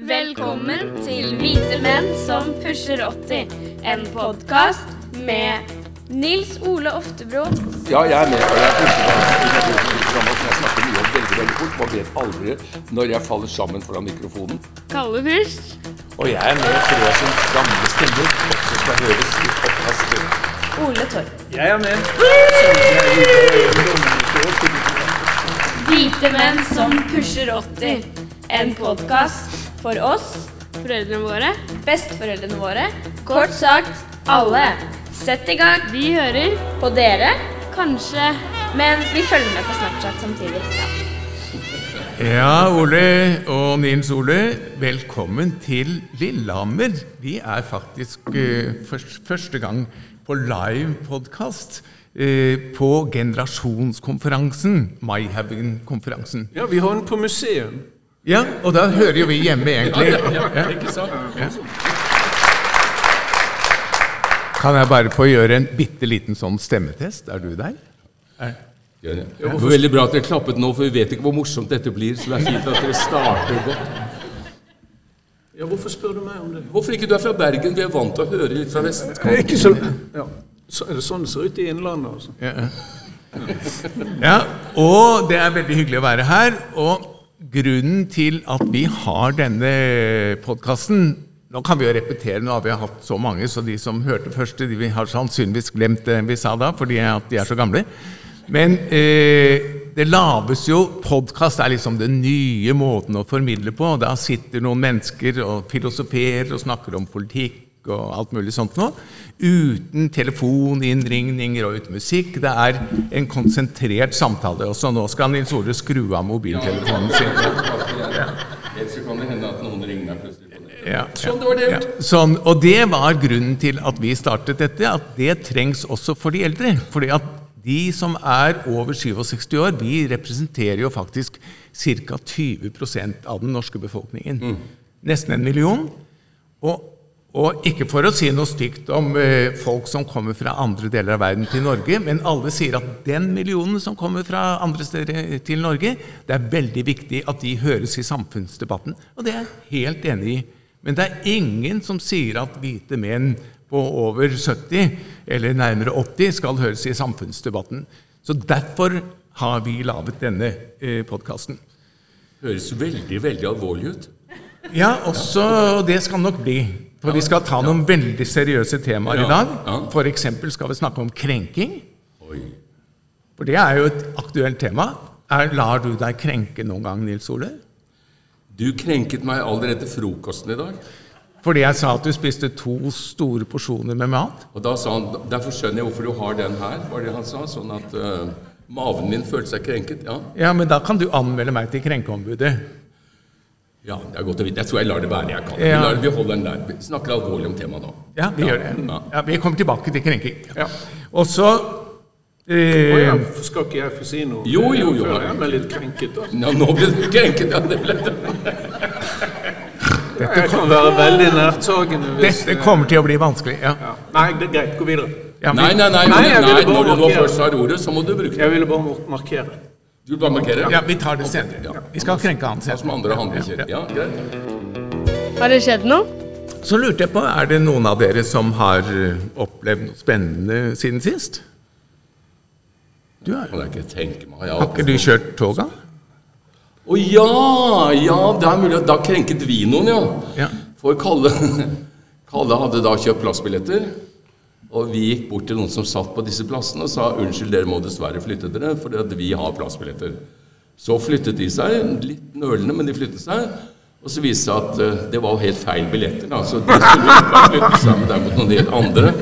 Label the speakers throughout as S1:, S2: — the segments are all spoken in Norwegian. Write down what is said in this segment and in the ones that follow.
S1: Velkommen til Hvite menn som pusher 80. En podkast med Nils Ole Oftebro,
S2: Ja, jeg er med. og Jeg pusher jeg snakker mye og veldig veldig fort. Man vet aldri når jeg faller sammen foran mikrofonen.
S1: Kalle Fyrst.
S2: Og jeg er med det gamle stemmer som skal høres i podkasten.
S1: Ole Torp.
S3: Jeg er med.
S1: Hvite menn som pusher 80. En podkast for oss, foreldrene våre, besteforeldrene våre, kort sagt alle. Sett i gang. Vi hører på dere, kanskje, men vi følger med på Snapchat samtidig. Ja.
S4: Ja, Ole og Nils Ole, velkommen til Lillehammer. Vi er faktisk uh, først, første gang på live podkast uh, på generasjonskonferansen, MyHaven-konferansen.
S3: Ja, vi har den på museum.
S4: Ja, og da hører jo vi hjemme, egentlig. Ja.
S2: Ikke sant?
S4: Kan jeg bare få gjøre en bitte liten sånn stemmetest? Er du der?
S2: Ja, det. Det var veldig bra at dere klappet nå, for vi vet ikke hvor morsomt dette blir. Så det er fint at dere starter godt.
S3: Ja, hvorfor spør du meg om det?
S2: Hvorfor ikke du er fra Bergen? Vi er vant til å høre litt fra
S3: vestkanten. Ikke så... Ja. Så er det sånn det ser ut i Innlandet, altså?
S4: Ja. ja, og det er veldig hyggelig å være her. Og grunnen til at vi har denne podkasten Nå kan vi jo repetere, nå har vi hatt så mange, så de som hørte første, de har sannsynligvis glemt det vi sa da, fordi at de er så gamle. Men eh, det lages jo Podkast er liksom den nye måten å formidle på. Da sitter noen mennesker og filosoferer og snakker om politikk og alt mulig sånt nå. Uten telefoninnringninger og uten musikk. Det er en konsentrert samtale. Også nå skal Nils Ole skru av mobiltelefonen sin.
S2: Ellers så kan det hende at noen ringer meg plutselig. på det.
S4: Ja,
S2: Sånn, det var det
S4: ja. Sånn, og det var grunnen til at vi startet dette, at det trengs også for de eldre. Fordi at de som er over 67 år, vi representerer jo faktisk ca. 20% av den norske befolkningen. Nesten en million. Og, og ikke for å si noe stygt om eh, folk som kommer fra andre deler av verden til Norge, men alle sier at den millionen som kommer fra andre steder til Norge, det er veldig viktig at de høres i samfunnsdebatten. Og det er jeg helt enig i. Men det er ingen som sier at hvite menn på over 70 eller nærmere 80 skal høres i samfunnsdebatten. Så derfor har vi laget denne eh, podkasten.
S2: Høres veldig, veldig alvorlig ut.
S4: Ja, også det skal nok bli. For vi skal ta noen veldig seriøse temaer i dag. F.eks. Skal vi snakke om krenking. For det er jo et aktuelt tema. Er, lar du deg krenke noen gang, Nils Ole?
S2: Du krenket meg allerede frokosten i dag.
S4: Fordi jeg sa at du spiste to store porsjoner med mat?
S2: Og da sa han Derfor skjønner jeg hvorfor du har den her, var det han sa. Sånn at uh, maven min følte seg krenket. Ja.
S4: Ja, men da kan du anmelde meg til Krenkeombudet.
S2: Ja, det er godt å vite. Jeg tror jeg lar det være. jeg kan.
S4: Ja.
S2: Vi, lar, vi holder den der. Vi snakker alvorlig om temaet nå.
S4: Ja, vi gjør det.
S2: Ja.
S4: Ja, vi kommer tilbake til krenking.
S3: Ja.
S4: Og så eh,
S3: ja, skal ikke jeg få si noe?
S2: Jo, jo, jo.
S3: Jeg føler litt krenket, altså.
S2: Nå, nå ble du krenket. Ja, det ble det.
S3: Jeg kan være veldig nærtagende
S4: Dette kommer til å bli vanskelig. Ja.
S3: ja. Nei, det er greit. Gå videre.
S4: Ja,
S2: Nei, nei, nei.
S3: Nei, nei, ville
S2: nei, når du nå først har ordet, så må du bruke det.
S3: Jeg ville bare mar- markere.
S2: Du bare markerer?
S4: ja, vi tar det senere. Vi skal krenke han
S2: senere. som andre. Ja, greit.
S1: Har det skjedd noe?
S4: Så lurte jeg på, er det noen av dere som har eh, opplevd noe spennende siden sist? Du er,
S2: jo ikke tenke meg.
S4: Har ikke du kjørt toga?
S2: Å ja! Ja, det er mulig. Da krenket vi noen, ja.
S4: Ja.
S2: For Kalle, Kalle hadde da kjøpt plassbilletter. Og vi gikk bort til noen som satt på disse plassene og sa unnskyld, dere må dessverre flytte dere, fordi vi har plassbilletter. Så flyttet de seg, litt nølende, men de flyttet seg. Og så viste det seg at eh, det var helt feil billetter. Da. Så de skulle ikke flytte seg med derimot noen helt andre.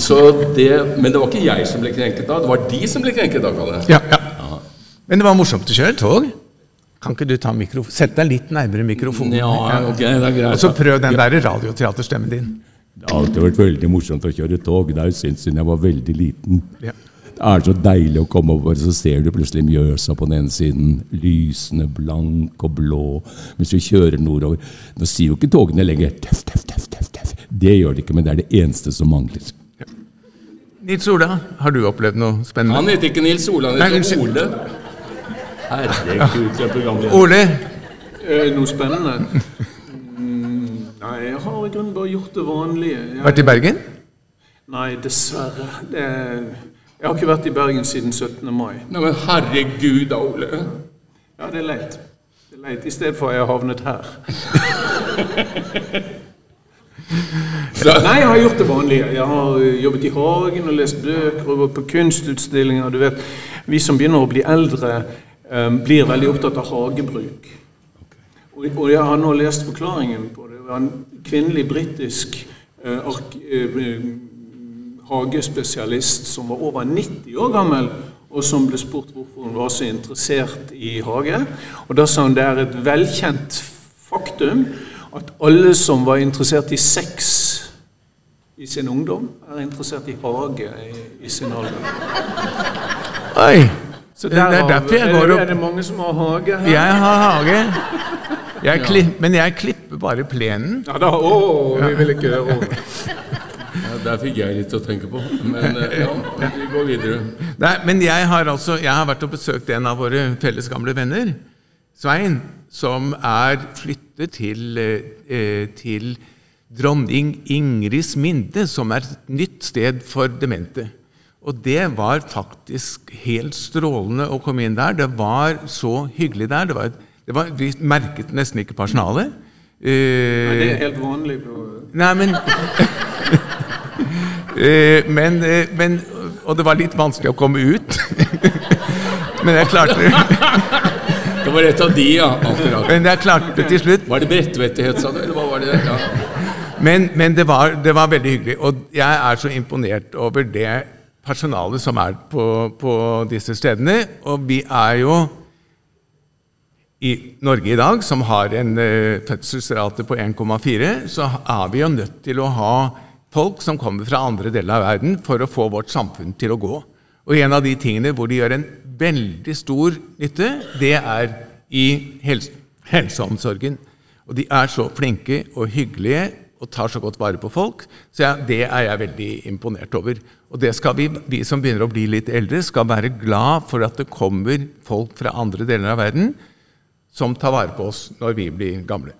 S2: Så det, men det var ikke jeg som ble krenket da, det var de som ble krenket da, Kalle.
S4: Ja, ja. Men det var morsomt å kjøre tog. Kan ikke du ta mikrofon... Sett deg litt nærmere mikrofonen.
S2: Ja, ok, det er greit.
S4: Og så prøv den der radioteaterstemmen din.
S5: Det har alltid vært veldig morsomt å kjøre tog. Det er jo synd siden jeg var veldig liten.
S4: Ja.
S5: Det er så deilig å komme over, så ser du plutselig Mjøsa på den ene siden. Lysende blank og blå. Mens vi kjører nordover. Nå sier jo ikke togene lenger tøff, tøff, tøff, tøff, tøff. Det gjør de ikke, men det er det eneste som mangler.
S4: Nils Ola, har du opplevd noe spennende?
S2: Han heter ikke Nils Ola, han
S4: Nei,
S2: heter
S4: unnskyld.
S2: Ole. Herregud, jeg er programleder.
S4: Ole,
S3: Eh, Noe spennende? Har i grunnen bare gjort det vanlige. Jeg,
S4: Vært i Bergen?
S3: nei, dessverre. Det, jeg har ikke vært i Bergen siden 17. mai.
S2: Nei, men herregud da, Ole.
S3: Ja, det er leit. Det er leit. I stedet for at jeg har havnet her. Nei, jeg har gjort det vanlige. Jeg har eh, jobbet i hagen og lest bøker og gått på kunstutstillinger. Du vet, Vi som begynner å bli eldre, um, blir veldig opptatt av hagebruk. Og, og jeg har nå lest forklaringen på det. En kvinnelig britisk eh, eh, hagespesialist som var over 90 år gammel, og som ble spurt hvorfor hun var så interessert i hage. Og da sa hun det er et velkjent faktum at alle som var interessert i sex i sin ungdom, er interessert i hage i, i sin alder.
S4: Oi!
S3: Så
S4: Det er derfor jeg går
S3: det-
S4: opp-
S3: Er det mange som har hage her?
S4: Jeg har hage. Jeg klipp, men jeg klipper bare plenen.
S3: Ja, da, å, vi vil ikke høre.
S2: Ja, der fikk jeg litt å tenke på. Men eh, ja, vi går videre.
S4: Nei, men jeg har altså Jeg har vært og besøkt en av våre felles gamle venner, Svein, som er flyttet til, eh, til dronning Ingrids Minde, som er et nytt sted for demente. Og det var faktisk helt strålende å komme inn der. Det var så hyggelig der. Det var, det var, vi merket nesten ikke personalet.
S3: Nei, det
S4: Eh,
S3: er helt vanlig. på-
S4: Nei, men uh, men, uh, men Og det var litt vanskelig å komme ut. men jeg klarte det.
S2: Det var et av de, ja. Akkurat.
S4: Men jeg klarte det til slutt.
S2: Var det brettvettighet, sa du? Eller hva var det? Ja.
S4: Men, men det, var, det var veldig hyggelig. Og jeg er så imponert over det personalet som er på, på disse stedene. Og vi er jo i Norge i dag, som har en uh, fødselsrate på 1,4, så er vi jo nødt til å ha folk som kommer fra andre deler av verden for å få vårt samfunn til å gå. Og en av de tingene hvor de gjør en veldig stor nytte, det er i helse, helseomsorgen. Og de er så flinke og hyggelige og tar så godt vare på folk. Så jeg, det er jeg veldig imponert over. Og det skal vi, vi som begynner å bli litt eldre, skal være glad for at det kommer folk fra andre deler av verden som tar vare på oss når vi blir gamle.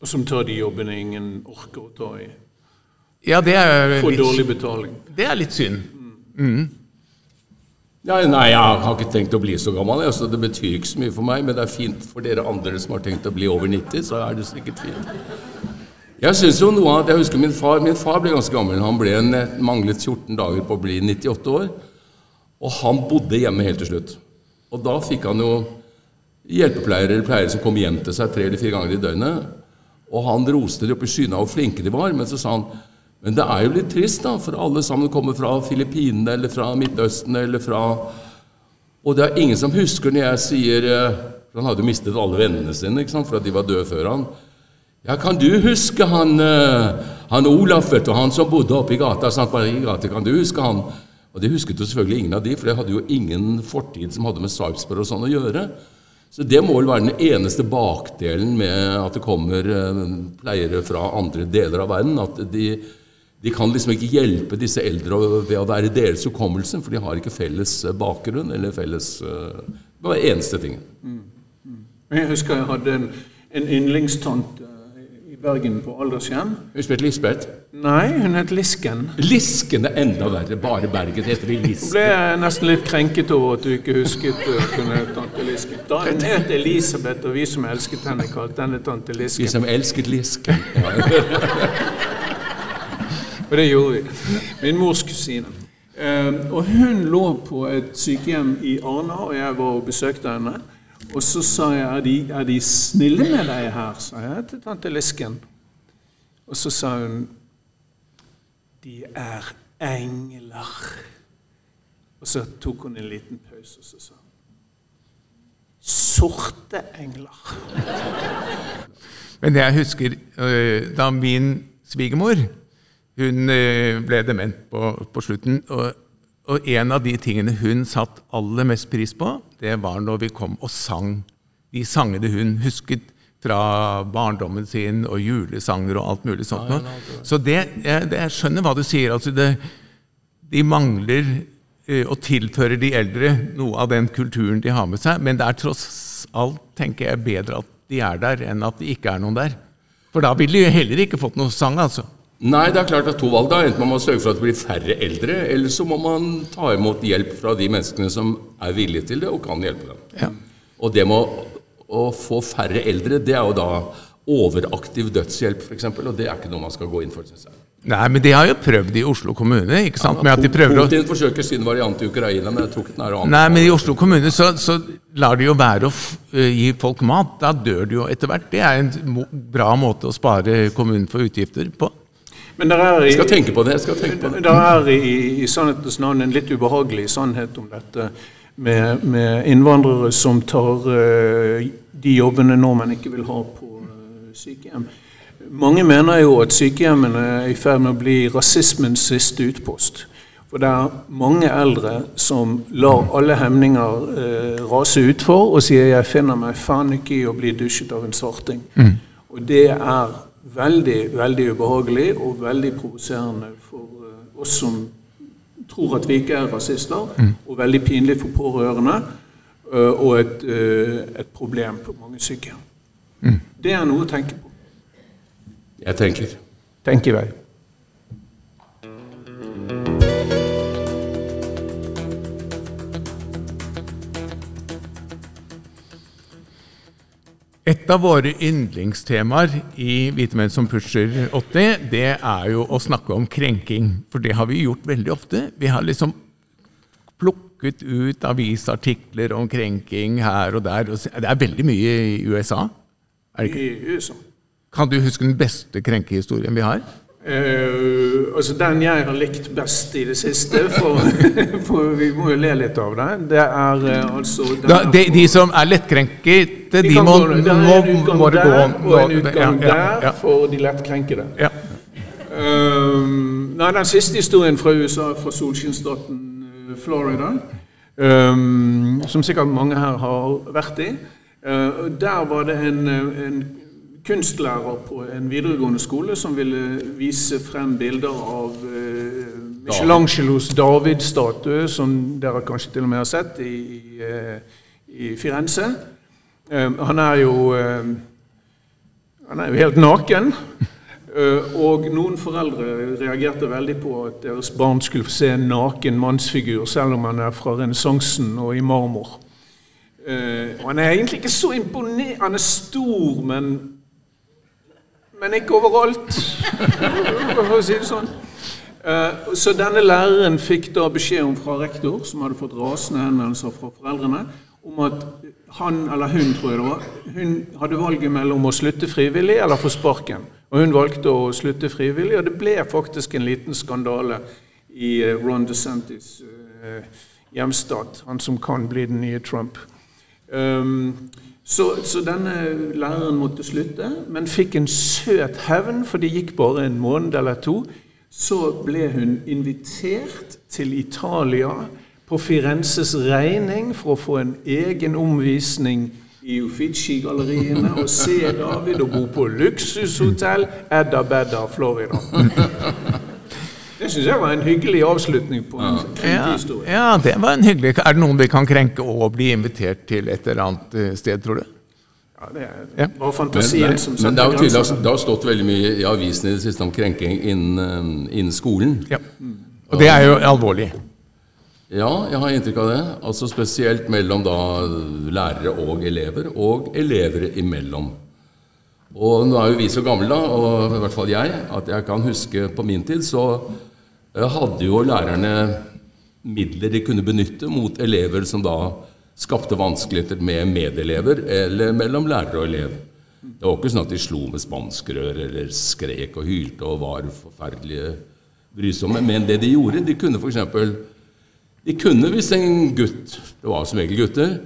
S3: Og som tar de jobbene ingen orker å ta i.
S4: Ja, det er
S3: For dårlig betaling.
S4: det er litt synd.
S2: Ja, nei, jeg har ikke tenkt å bli så gammel. Altså, Det betyr ikke så mye for meg, men det er fint for dere andre som har tenkt å bli over 90. så er det sikkert fint. Jeg synes jo noe av, jeg husker Min far min far ble ganske gammel. Han ble en, manglet 14 dager på å bli 98 år. Og han bodde hjemme helt til slutt. Og da fikk han jo hjelpepleiere eller pleiere som kom hjem til seg tre eller fire ganger i døgnet. Og han roste de opp i skyene av hvor flinke de var, men så sa han men det er jo litt trist, da, for alle sammen kommer fra Filippinene eller fra Midtøsten eller fra Og det er ingen som husker når jeg sier eh, For han hadde jo mistet alle vennene sine ikke sant, for at de var døde før han. Ja, kan du huske han, eh, han Olaf, vet du, han som bodde oppe i gata, Sant, bare i gata, kan du huske han? Og det husket jo selvfølgelig ingen av de, for det hadde jo ingen fortid som hadde med Sarpsborg og sånn å gjøre. Så det må vel være den eneste bakdelen med at det kommer eh, pleiere fra andre deler av verden. At de, de kan liksom ikke hjelpe disse eldre ved å være deres hukommelse, for de har ikke felles eh, bakgrunn eller felles eh, Det var den eneste tingen.
S3: Mm. Jeg husker jeg hadde en, en yndlingstante i Bergen på aldershjem.
S2: Lisbeth Lisbeth.
S3: Nei, hun het Lisken.
S2: Lisken er enda verre. Bare Bergen heter de
S3: Lisken.
S2: Lisken.
S3: ble jeg nesten litt krenket over at du ikke husket at hun het tante Lisken. Da hun het Elisabeth, og vi som elsket henne, kalte henne tante Lisken.
S2: Vi som elsket Lisken.
S3: Og det gjorde vi. Min mors kusine. Eh, og hun lå på et sykehjem i Arna, og jeg var og besøkte henne. Og så sa jeg er de, er de snille med deg her, sa jeg til tante Lisken. Og så sa hun de er engler. Og så tok hun en liten pause, og så sa hun sorte engler.
S4: Men jeg husker øh, da min svigermor hun øh, ble dement på, på slutten. Og, og en av de tingene hun satt aller mest pris på, det var når vi kom og sang de sangene hun husket fra barndommen sin, og julesanger og alt mulig sånt. noe. Så det, jeg, det, jeg skjønner hva du sier. altså det, De mangler eh, og tilfører de eldre noe av den kulturen de har med seg, men det er tross alt, tenker jeg, bedre at de er der enn at det ikke er noen der. For da ville de heller ikke fått noe sang, altså.
S2: Nei, det er klart at to valg da. Enten må man sørge for at det blir færre eldre, eller så må man ta imot hjelp fra de menneskene som er villige til det og kan hjelpe dem.
S4: Ja.
S2: Og det med å, å få færre eldre, det er jo da overaktiv dødshjelp f.eks., og det er ikke noe man skal gå inn for, syns jeg.
S4: Nei, men de har jo prøvd i Oslo kommune, ikke sant? De prøver å
S2: forsøker sin variant i Ukraina, men jeg tror ikke den er å
S4: Nei, men i Oslo kommune så, så lar de jo være å gi folk mat. Da dør de jo etter hvert. Det er en bra måte å spare kommunen for utgifter på.
S3: Men det er i,
S2: Jeg skal tenke på det. jeg skal tenke på det.
S3: Der er i, i sannhetens navn en litt ubehagelig sannhet om dette med, med innvandrere som tar uh, de jobbene nordmenn ikke vil ha på uh, sykehjem. Mange mener jo at sykehjemmene er i ferd med å bli rasismens siste utpost. For det er mange eldre som lar alle hemninger eh, rase utfor og sier 'jeg finner meg faen ikke i å bli dusjet av en svarting'. Og det er veldig, veldig ubehagelig og veldig provoserende for eh, oss som tror at vi ikke er rasister, og veldig pinlig for pårørende, eh, og et, eh, et problem på mange sykehjem. Det er noe å tenke på,
S2: Jeg tenker.
S3: Tenk i jeg.
S4: Et av våre yndlingstemaer i Hvite menn som pusher 80, det er jo å snakke om krenking. For det har vi gjort veldig ofte. Vi har liksom plukket ut avisartikler om krenking her og der. Det er veldig mye i USA. Er?
S3: I USA.
S4: Kan du huske den beste krenkehistorien vi har?
S3: Eh, altså Den jeg har likt best i det siste, for, for vi må jo le litt av det, det er uh, altså
S4: Da, de, de som er lettkrenkete, de
S3: kan
S4: må,
S3: gå- det er en utgang
S4: må
S3: der,
S4: gå
S3: og en utgang
S4: ja, ja,
S3: der for de lettkrenkede.
S4: ja.
S3: Um, nei, den siste historien fra USA, fra solskinnsstaten eh, Florida, um, som sikkert mange her har vært i. Uh, der var det en, en kunstlærer på en videregående skole som ville vise frem bilder av uh, Michelangelos David-statue, som dere kanskje til og med har sett i, i, eh, i Firenze. Um, han er jo um, han er jo helt naken. Uh, Og noen foreldre reagerte veldig på at deres barn skulle få se en naken mannsfigur, selv om han er fra renessansen og i marmor. Uh, han er egentlig ikke så imponerende. Han er stor, men men ikke overalt, for å si det sånn. Eh, Så denne læreren fikk da beskjed om fra rektor, som hadde fått rasende henvendelser fra foreldrene, om at han, eller hun, tror jeg det var, hun hadde valget mellom å slutte frivillig eller få sparken. Og hun valgte å slutte frivillig, og det ble faktisk en liten skandale i eh, Ron DeSantis eh, hjemstat, han som kan bli den nye Trump. Um, så, så denne læreren måtte slutte, men fikk en søt hevn, for det gikk bare en måned eller to. Så ble hun invitert til Italia på Firenzes regning for å få en egen omvisning i Uffizi-galleriene og se David og bo på luksushotell Edda Bedda, Florida. Det syns jeg var en hyggelig avslutning på en krenkehistorie.
S4: ja, det var en hyggelig Er det noen vi kan krenke og bli invitert til et eller annet eh, sted, tror du?
S3: Ja, det er
S4: Ja.
S3: bare
S2: Men,
S3: fantasien
S2: men,
S3: som
S2: men det er jo tydelig
S3: grenser.
S2: det har stått veldig mye i avisene i det siste om krenking innen, eh, innen skolen.
S4: Ja. Og det er jo alvorlig.
S2: Ja, jeg har inntrykk av det. Altså Spesielt mellom da lærere og elever, og elever imellom. Og nå er jo vi så gamle, da, og i hvert fall jeg, at jeg kan huske på min tid så eh, hadde jo lærerne midler de kunne benytte mot elever som da skapte vanskeligheter med medelever eller mellom lærer og elev. Det var ikke sånn at de slo med spanskrør eller skrek og hylte og var forferdelige brysomme. Men det de gjorde, de kunne f.eks. De kunne hvis en gutt, det var som regel gutter,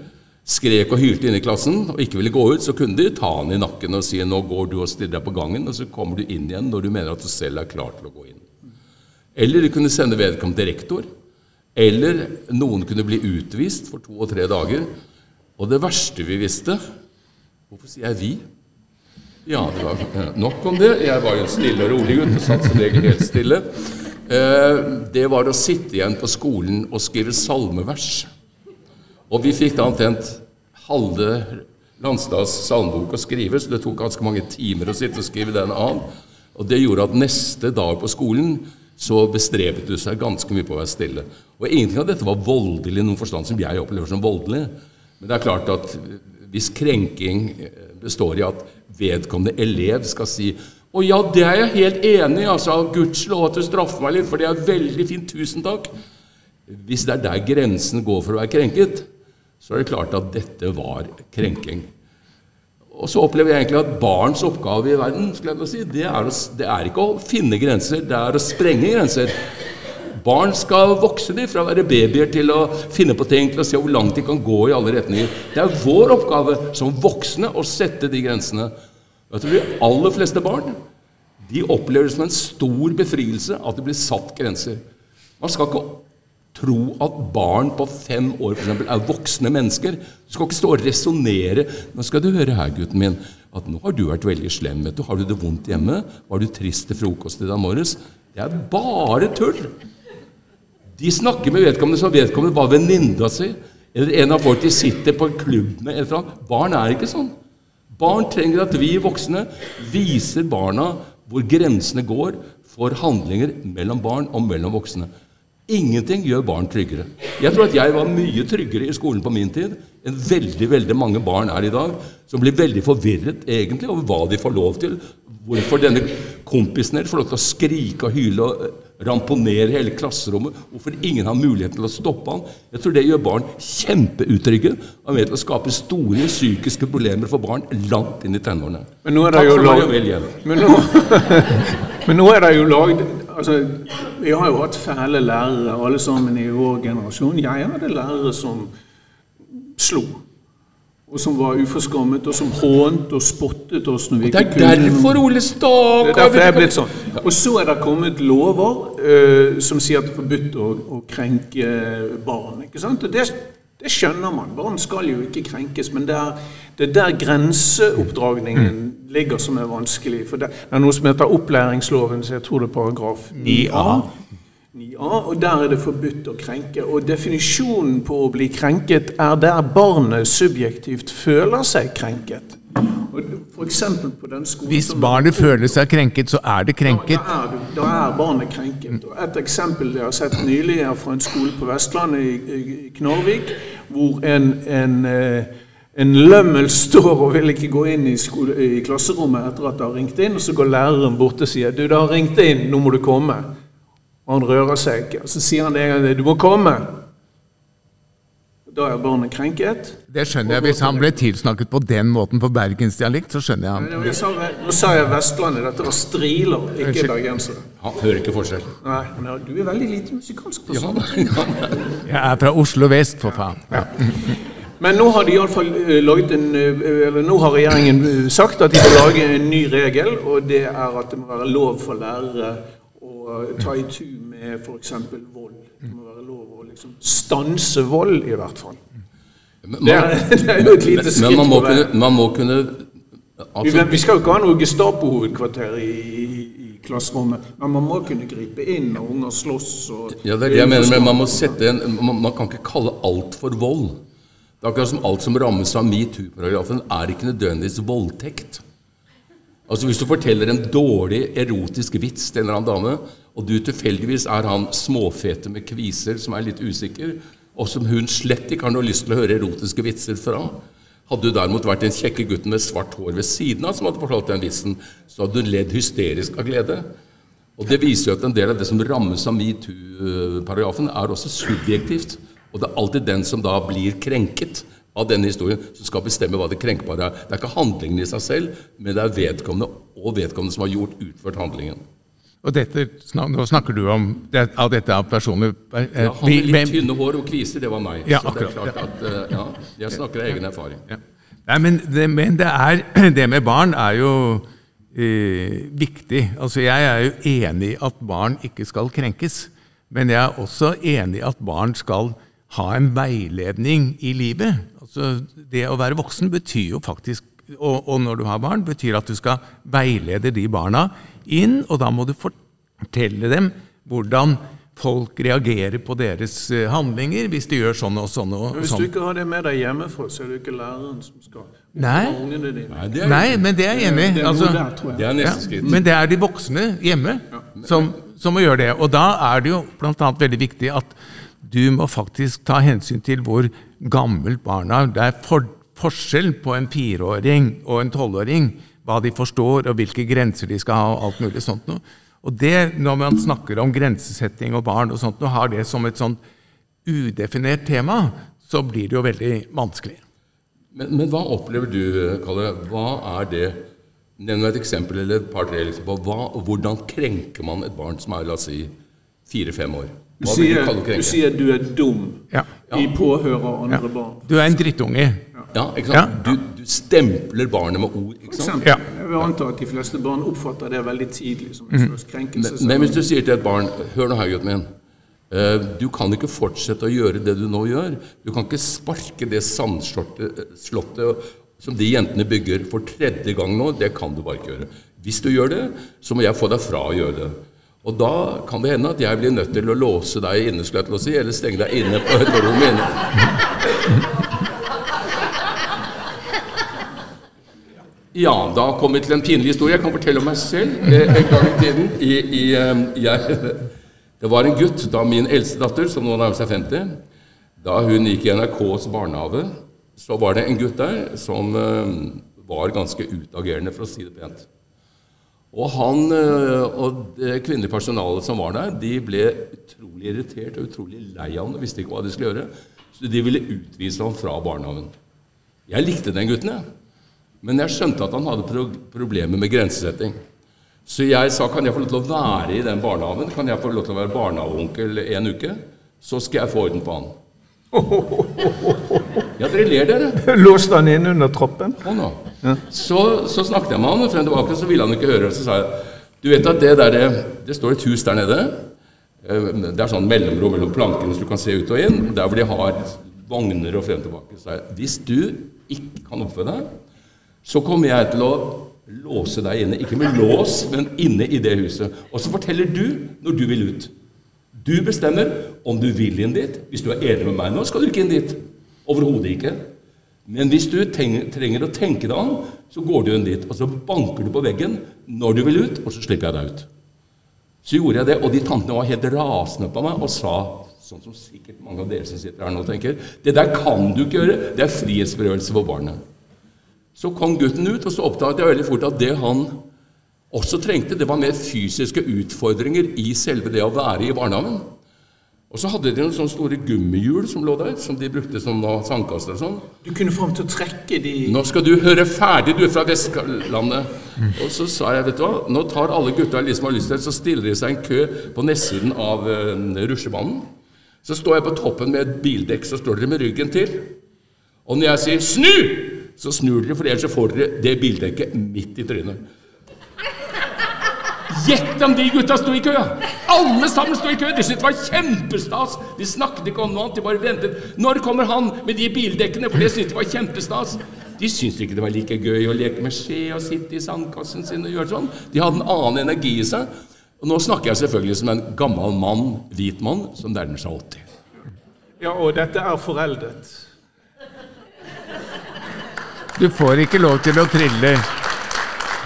S2: skrek og hylte inne i klassen og ikke ville gå ut, så kunne de ta han i nakken og si 'nå går du og stiller deg på gangen', og så kommer du inn igjen når du mener at du selv er klar til å gå inn. Eller de kunne sende vedkommende til rektor. Eller noen kunne bli utvist for to og tre dager. Og det verste vi visste Hvorfor sier jeg 'vi'? Ja, det var eh, nok om det. Jeg var jo en stille og rolig gutt og satt som regel helt stille. Eh, Det var å sitte igjen på skolen og skrive salmevers. Og vi fikk da omtrent halve Landstads salmebok å skrive, så det tok ganske mange timer å sitte og skrive den av. Og det gjorde at neste dag på skolen så bestrebet du seg ganske mye på å være stille. Og ingenting av dette var voldelig i noen forstand som jeg opplever som voldelig. Men det er klart at hvis krenking består i at vedkommende elev skal si å ja, det er jeg helt enig i, altså, gudskjelov at du straffer meg litt, for det er veldig fint, tusen takk. Hvis det er der grensen går for å være krenket, så er det klart at dette var krenking. Og så opplever jeg egentlig at barns oppgave i verden si, det er, å, det er ikke å finne grenser, det er å sprenge grenser. Barn skal vokse de fra å være babyer til å finne på ting, til å se hvor langt de kan gå i alle retninger. Det er vår oppgave som voksne å sette de grensene. Jeg tror de aller fleste barn de opplever det som en stor befrielse at det blir satt grenser. Man skal ikke tro at barn på fem år for eksempel, er voksne mennesker. Du skal ikke stå og resonnere. Nå skal du høre her, gutten min, at nå har du vært veldig slem. vet du. Har du det vondt hjemme? Var du trist til frokost i dag morges? Det er bare tull! De snakker med vedkommende som vedkommende var venninna si, eller en av folk de sitter på en klubb med. eller. Barn er ikke sånn. Barn trenger at vi voksne viser barna hvor grensene går for handlinger mellom barn og mellom voksne. Ingenting gjør barn tryggere. Jeg tror at jeg var mye tryggere i skolen på min tid enn veldig veldig mange barn er i dag, som blir veldig forvirret egentlig over hva de får lov til. Hvorfor denne kompisen deres får lov til å skrike og hyle og ramponere hele klasserommet. Hvorfor ingen har muligheten til å stoppe han. Jeg tror det gjør barn kjempeutrygge og med til å skape store psykiske problemer for barn langt inn i tenårene.
S3: Men nå er det
S2: Takk
S3: jo
S2: for meg
S3: lag-
S2: og vel hjem.
S3: Men nå, men nå er det jo lagd altså, Vi har jo hatt fæle lærere, alle sammen i vår generasjon. Jeg hadde lærere som slo. Og som var uforskammet, og som hånt og spottet oss når vi ikke kunne Det er
S2: derfor, Ole
S3: Det er derfor jeg er blitt sånn. Og så er det kommet lover uh, som sier at det er forbudt å, å krenke barn. ikke sant? Og det, det skjønner man. Barn skal jo ikke krenkes. Men det er, det er der grenseoppdragningen ligger som er vanskelig. For det er noe som heter opplæringsloven, så jeg tror det er paragraf 9a. 9a, og Der er det forbudt å krenke. Og definisjonen på å bli krenket er der barnet subjektivt føler seg krenket.
S4: Hvis barnet føler seg krenket, så er det krenket.
S3: da er, da er barnet krenket. Og et eksempel jeg har sett nylig er fra en skole på Vestlandet, i, i Knarvik, hvor en, en, eh, en lømmel står og vil ikke gå inn i, skole, i klasserommet etter at det har ringt inn, og så går læreren bort og sier 'Du, det har ringt inn, nå må du komme'. Og han rører seg ikke. Og så sier han en gang 'Du må komme'. Da er barnet krenket.
S4: Det skjønner jeg. Hvis han ble tilsnakket på den måten på bergensdialekt, så skjønner jeg
S3: Men
S4: han.
S3: sa, nå sa jeg Vestlandet, dette var striler, ikke bergensere.
S2: Han hører ikke forskjell.
S3: Nei, men du er veldig lite musikalsk person.
S4: Jeg er fra Oslo vest, for faen. Ja.
S3: Men nå har de i alle fall eh, laget en, eh, eller nå har regjeringen eh, sagt at de vil lage en ny regel, og det er at det må være lov for lærere å ta i tu med f.eks. vold. Liksom stanse vold, i hvert fall.
S2: Men
S3: Det er, det er jo et lite
S2: men
S3: skritt
S2: man må kunne, man må kunne altså,
S3: vi skal jo ikke ha noe Gestapo-hovedkvarter i, i, i klasserommet, men man må kunne gripe inn når unger slåss. Og,
S2: Ja, det er det jeg mener, men man må sette en Man, man kan ikke kalle alt for vold. Det er akkurat som alt som rammes av metoo-paragrafen, er ikke nødvendigvis voldtekt. Altså Hvis du forteller en dårlig erotisk vits til en eller annen dame, og du tilfeldigvis er han småfete med kviser som er litt usikker, og som hun slett ikke har noe lyst til å høre erotiske vitser fra Hadde du derimot vært den kjekke gutten med svart hår ved siden av som hadde fortalt den vitsen, så hadde du ledd hysterisk av glede. Og Det viser jo at en del av det som rammes av metoo-paragrafen, er også subjektivt. Og det er alltid den som da blir krenket av denne historien, som skal bestemme hva det krenkbare er. Det er ikke handlingen i seg selv, men det er vedkommende og vedkommende som har gjort utført handlingen.
S4: Og dette, nå snakker du om det, av dette av personlig eh,
S2: Ja, han med litt tynne hår og kviser, det var meg.
S4: Ja,
S2: Så det er
S4: akkurat,
S2: klart at, eh, ja, jeg snakker av egen erfaring.
S4: Ja. Nei, men det, men det er Det med barn er jo eh, viktig. Altså, jeg er jo enig i at barn ikke skal krenkes. Men jeg er også enig i at barn skal ha en veiledning i livet. Altså, det å være voksen betyr jo faktisk og, og når du har barn, betyr at du skal veilede de barna inn, og da må du fortelle dem hvordan folk reagerer på deres eh, handlinger hvis de gjør sånn og sånn og
S3: hvis
S4: sånn.
S3: du ikke har det med deg hjemmefra, så er det ikke læreren som skal
S4: Nei.
S2: Nei, det
S4: nei, men det er jeg enig i. Altså, ja, men det er de voksne hjemme som, som må gjøre det. Og da er det jo bl.a. veldig viktig at du må faktisk ta hensyn til hvor gammelt barna er. Det er for, forskjell på en fireåring og en tolvåring. Hva de forstår, og hvilke grenser de skal ha, og alt mulig sånt noe. Og det, når man snakker om grensesetting og barn og sånt, og har det som et sånt udefinert tema, så blir det jo veldig vanskelig.
S2: Men, men hva opplever du, Kalle? Hva er det Nevn et eksempel eller et par-tre liksom, på hva, hvordan krenker man et barn som er la oss si fire-fem år?
S3: Du
S2: Hva du
S3: sier,
S2: du
S3: du sier du er dum
S4: Ja.
S3: i påhør av
S4: Ja.
S3: andre barn.
S4: Du er en drittunge.
S2: Ja, ikke sant? Du, du stempler barnet med ord. ikke sant?
S3: Eksempel.
S4: Ja.
S3: Jeg vil anta at de fleste barn oppfatter det veldig tidlig som en slags krenkelse.
S2: Men, men hvis du sier til et barn Hør nå her, gutten min. eh, Du kan ikke fortsette å gjøre det du nå gjør. Du kan ikke sparke det sandslottet som de jentene bygger for tredje gang nå. Det kan du bare ikke gjøre. Hvis du gjør det, så må jeg få deg fra å gjøre det. Og da kan det hende at jeg blir nødt til å låse deg inne, skulle jeg til å si, eller stenge deg inne på et rom inne. Ja, da kommer vi til en pinlig historie. Jeg kan fortelle om meg selv. Eh, En gang i tiden i, i, jeg, Det var en gutt, da min eldste datter, som nå nærmer seg 50, da hun gikk i NRKs barnehage, så var det en gutt der som var ganske utagerende, for å si det pent. Og han eh, og det kvinnelige personalet som var der, de ble utrolig irritert og utrolig lei av ham og visste ikke hva de skulle gjøre. Så de ville utvise ham fra barnehagen. Jeg likte den gutten, jeg. Men jeg skjønte at han hadde pro problemer med grensesetting. Så jeg sa kan jeg få lov til å være i den barnehagen? Kan jeg få lov til å være barnehageonkel en uke? Så skal jeg få orden på han. Ja, dere ler, dere.
S3: Låste han inn under troppen?
S2: Å nå. Så, så snakket jeg med han, og frem tilbake så ville han ikke høre. Så sa jeg du vet at det der, det står et hus der nede. Eh, Det er sånn mellomrom mellom plankene så du kan se ut og inn. Der hvor de har vogner og frem og tilbake. Så sa jeg hvis du ikke kan oppføre deg, så kommer jeg til å låse deg inne. Ikke med lås, men inne i det huset. Og så forteller du når du vil ut. Du bestemmer om du vil inn dit. Hvis du er enig med meg nå, skal du ikke inn dit. Overhodet ikke. Men hvis du trenger å tenke deg om, så går du inn dit. Og så banker du på veggen når du vil ut, og så slipper jeg deg ut. Så gjorde jeg det, og de tantene var helt rasende på meg og sa, sånn som sikkert mange av dere som sitter her nå tenker, det der kan du ikke gjøre, det er frihetsberøvelse for barnet. Så kom gutten ut, og så oppdaget jeg veldig fort at det han også trengte, det var mer fysiske utfordringer i selve det å være i barnehagen. Og så hadde de noen sånne store gummihjul som lå der, som de brukte som sandkaster og sånn.
S3: Du kunne få ham til å trekke de
S2: Nå skal du høre ferdig, du er fra Vestlandet. Og så sa jeg, vet du hva, nå tar alle gutta som har lyst til, det, så stiller de seg en kø på nedsiden av uh, rusjebanen. Så står jeg på toppen med et bildekk, så står dere med ryggen til. Og når jeg sier 'snu', så snur dere, for ellers får dere det bildekket midt i trynet. Gjett om de gutta sto i kø! Alle sammen sto i kø! De syntes det var kjempestas! De snakket ikke om noe annet, de bare ventet. Når kommer han med de bildekkene? For det syntes de var kjempestas. De syntes ikke det var like gøy å leke med skje og sitte i sandkassen sin og gjøre sånn. De hadde en annen energi i seg. Og nå snakker jeg selvfølgelig som en gammel mann, hvit mann, som nærmer seg 80.
S3: Ja, og dette er foreldet.
S4: Du får ikke lov til å trille.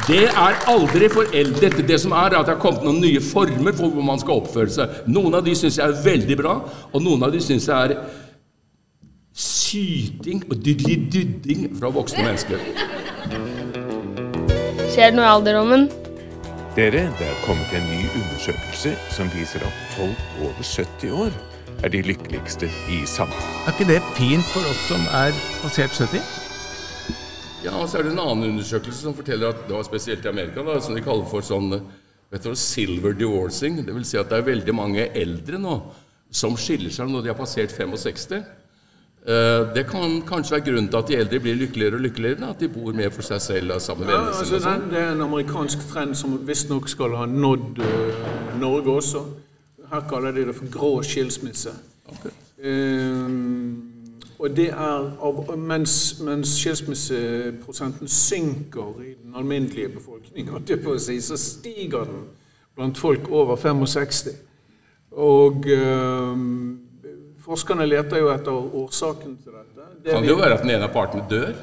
S2: Det er aldri foreldet. Det som er, er at det har kommet noen nye former for hvor man skal oppføre seg. Noen av de syns jeg er veldig bra, og noen av de syns jeg er syting og dydli-dydding fra voksne mennesker.
S1: Skjer det noe i alderdommen?
S6: Dere, det er kommet en ny undersøkelse som viser at folk over 70 år er de lykkeligste i samfunnet.
S4: Er ikke det fint for oss som er passert 70?
S2: Ja, og så er det en annen undersøkelse som forteller at det var spesielt i Amerika, da, som de kaller for sånn vet du, silver divorcing. Det vil si at det er veldig mange eldre nå som skiller seg når de har passert 65. Eh, Det kan kanskje være grunnen til at de eldre blir lykkeligere og lykkeligere. At de bor mer for seg selv og sammen med
S3: Ja,
S2: vennene
S3: altså
S2: sine. sånn.
S3: det er en amerikansk trend som visstnok skal ha nådd uh, Norge også. Her kaller de det for grå skilsmisse. Ehm, og det er av, mens, mens skilsmisseprosenten synker i den alminnelige befolkning, holdt jeg på å si, så stiger den blant folk over 65. Og øh, forskerne leter jo etter årsaken til dette. Det
S2: Kan det jo være at den ene av partene dør?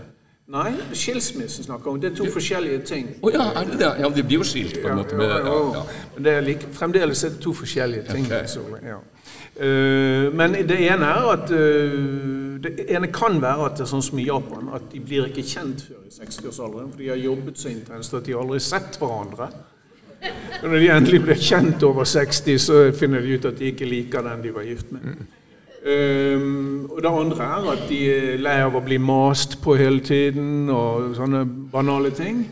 S3: Nei, skilsmissen snakker om. Det er to forskjellige ting.
S2: Å ja, er det det? Ja, de blir jo skilt på en måte. Med, ja, ja.
S3: Men det er like, fremdeles er det to forskjellige ting.
S2: Okay.
S3: Så, ja. uh, men det ene er at eh, Det ene kan være at det er sånn som i Japan, at de blir ikke kjent før i 60-årsalderen. For de har jobbet så intenst at de aldri har sett hverandre. Og når de endelig blir kjent over 60, så finner de ut at de ikke liker den de var gift med. Um, og det andre er at de er lei av å bli mast på hele tiden og sånne banale ting.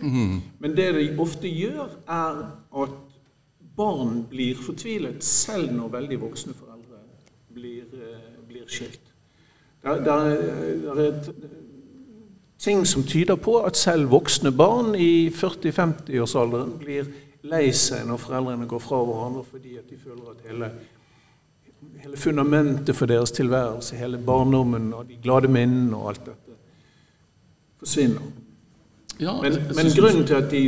S3: Men det de ofte gjør, er at barn blir fortvilet selv når veldig voksne foreldre blir, uh, blir skilt. Det, der, er, er ting som tyder på at selv voksne barn i 40-50-årsalderen blir lei seg når foreldrene går fra hverandre fordi at de føler at hele hele fundamentet for deres tilværelse, hele barndommen og de glade minnene og alt dette, forsvinner.
S2: Ja,
S3: Men, men grunnen til at de,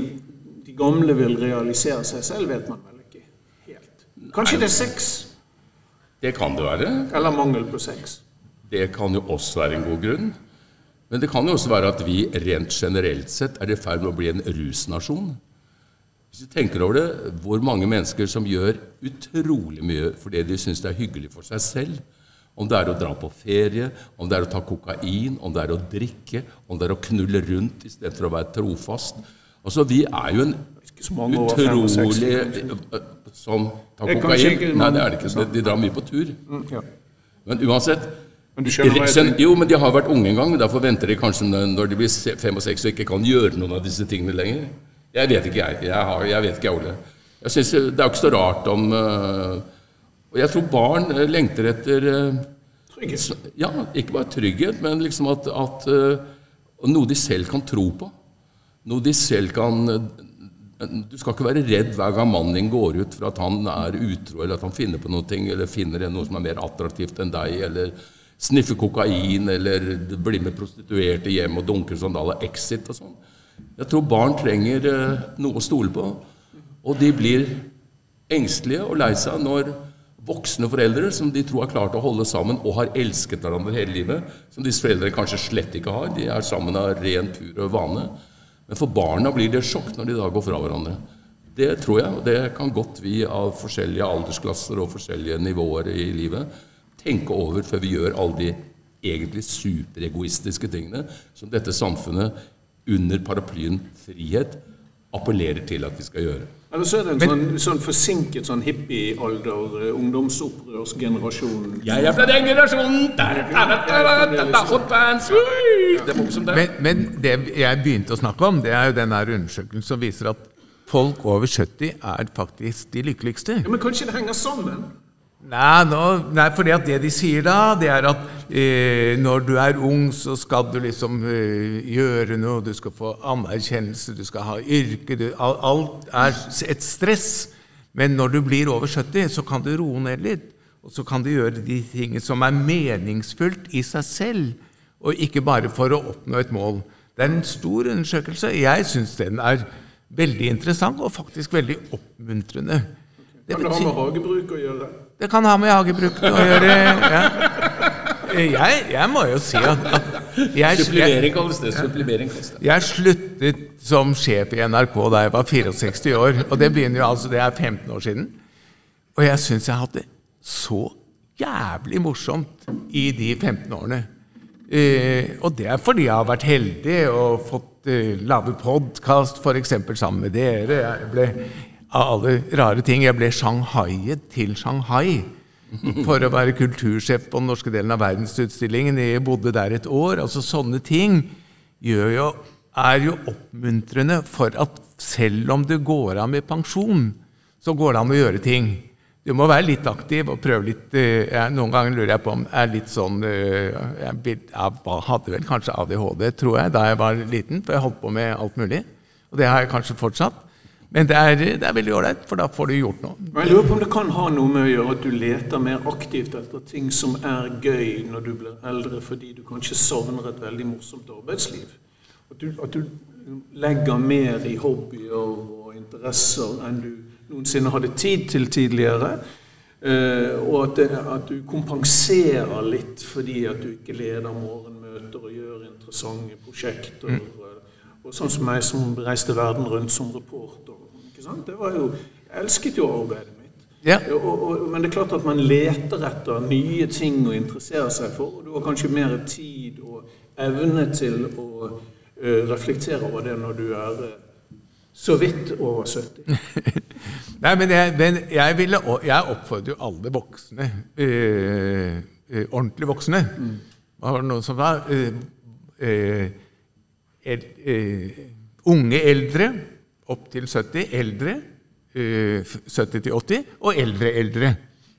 S3: de gamle vil realisere seg selv, vet man vel ikke helt. Kanskje det er sex,
S2: Det kan det være.
S3: eller mangel på sex.
S2: Det kan jo også være en god grunn. Men det kan jo også være at vi rent generelt sett er i ferd med å bli en rusnasjon. Hvis du tenker over det, hvor mange mennesker som gjør utrolig mye fordi de syns det er hyggelig for seg selv. Om det er å dra på ferie, om det er å ta kokain, om det er å drikke, om det er å knulle rundt istedenfor å være trofast. Altså, Vi er jo en
S3: Ikke så mange over 65,
S2: utrolig. Som tar kokain. Nei, det er det ikke. De, de drar mye på tur.
S3: Mm.
S2: Men uansett
S3: Men skjønner
S2: Jo, men de har vært unge en gang. Derfor venter de kanskje når de blir fem og seks og ikke kan gjøre noen av disse tingene lenger. Jeg vet ikke, jeg. Jeg, har, jeg vet ikke, jeg, Ole. Jeg synes Det er jo ikke så rart om øh, Og jeg tror barn øh, lengter etter øh,
S3: Trygghet.
S2: Ja, ikke bare trygghet, men liksom at, at Noe de selv kan tro på. Noe de selv kan Du skal ikke være redd hver gang mannen din går ut for at han er utro, eller at han finner på noe, eller finner noe som er mer attraktivt enn deg, eller sniffer kokain, eller blir med prostituerte hjem og dunker sandaler, exit og sånn. Jeg tror barn trenger eh, noe å stole på. Og de blir engstelige og lei seg når voksne foreldre som de tror har klart å holde sammen og har elsket hverandre hele livet, som disse foreldrene kanskje slett ikke har. De er sammen av ren, pur vane. Men for barna blir det sjokk når de da går fra hverandre. Det tror jeg, og det kan godt vi av forskjellige aldersklasser og forskjellige nivåer i livet tenke over før vi gjør alle de egentlig superegoistiske tingene som dette samfunnet under paraplyen frihet appellerer til at vi skal gjøre.
S3: Eller så er det en sånn, sånn forsinket sånn hippiealder, eh, ungdomsopprørsgenerasjon.
S2: Jeg er fra den generasjonen der, der, der, der, der, der, hotbands! Det er mange som.
S4: Men, men det jeg begynte å snakke om, det er jo den der undersøkelsen som viser at folk over 70 er faktisk de lykkeligste.
S3: Ja, men kanskje det henger sammen?
S4: Nei, nå, nei fordi at det de sier da, det er at eh, når du er ung, så skal du liksom eh, gjøre noe, du skal få anerkjennelse, du skal ha yrke du, Alt er et stress. Men når du blir over 70, så kan du roe ned litt. Og så kan du gjøre de tingene som er meningsfullt i seg selv, og ikke bare for å oppnå et mål. Det er en stor undersøkelse. Jeg syns den er veldig interessant og faktisk veldig oppmuntrende. Det
S3: Kan det ha med hagebruk å gjøre?
S4: Det kan ha med hagebruken å gjøre. Ja. Jeg, jeg må jo si at, at jeg,
S2: Sublimering kalles det. Sublimering kalles det.
S4: jeg sluttet som sjef i NRK da jeg var 64 år. Og det begynner jo altså, det er 15 år siden. Og jeg syns jeg hadde så jævlig morsomt i de 15 årene. Eh, og det er fordi jeg har vært heldig og fått eh, lage podkast f.eks. sammen med dere. Jeg ble av alle rare ting. Jeg ble shanghaiet til Shanghai for å være kultursjef på den norske delen av verdensutstillingen. Jeg bodde der et år. altså Sånne ting gjør jo, er jo oppmuntrende for at selv om du går av med pensjon, så går det an å gjøre ting. Du må være litt aktiv og prøve litt eh, Noen ganger lurer jeg på om jeg er litt sånn eh, jeg hadde vel kanskje ADHD, tror jeg, da jeg var liten, for jeg holdt på med alt mulig. Og det har jeg kanskje fortsatt. Men det er, det er veldig ålreit, for da får du gjort noe.
S3: Men Jeg lurer på om det kan ha noe med å gjøre at du leter mer aktivt etter ting som er gøy når du blir eldre, fordi du kanskje savner et veldig morsomt arbeidsliv. At du, at du legger mer i hobbyer og interesser enn du noensinne hadde tid til tidligere. Eh, og at, det, at du kompenserer litt fordi at du ikke leder morgenmøter og gjør interessante prosjekter. Og sånn som meg som reiste verden rundt som reporter. Ikke sant? Det var jo, jeg elsket jo arbeidet mitt.
S4: Ja.
S3: Og, og, men det er klart at man leter etter nye ting å interessere seg for. Og du har kanskje mer tid og evne til å uh, reflektere over det når du er uh, så vidt over 70.
S4: Nei, men jeg, men jeg, ville, jeg oppfordrer jo alle voksne, uh, ordentlig voksne mm. var det noen som var? El, unge eldre opp til 70, eldre eh, 70 til 80, og eldre eldre.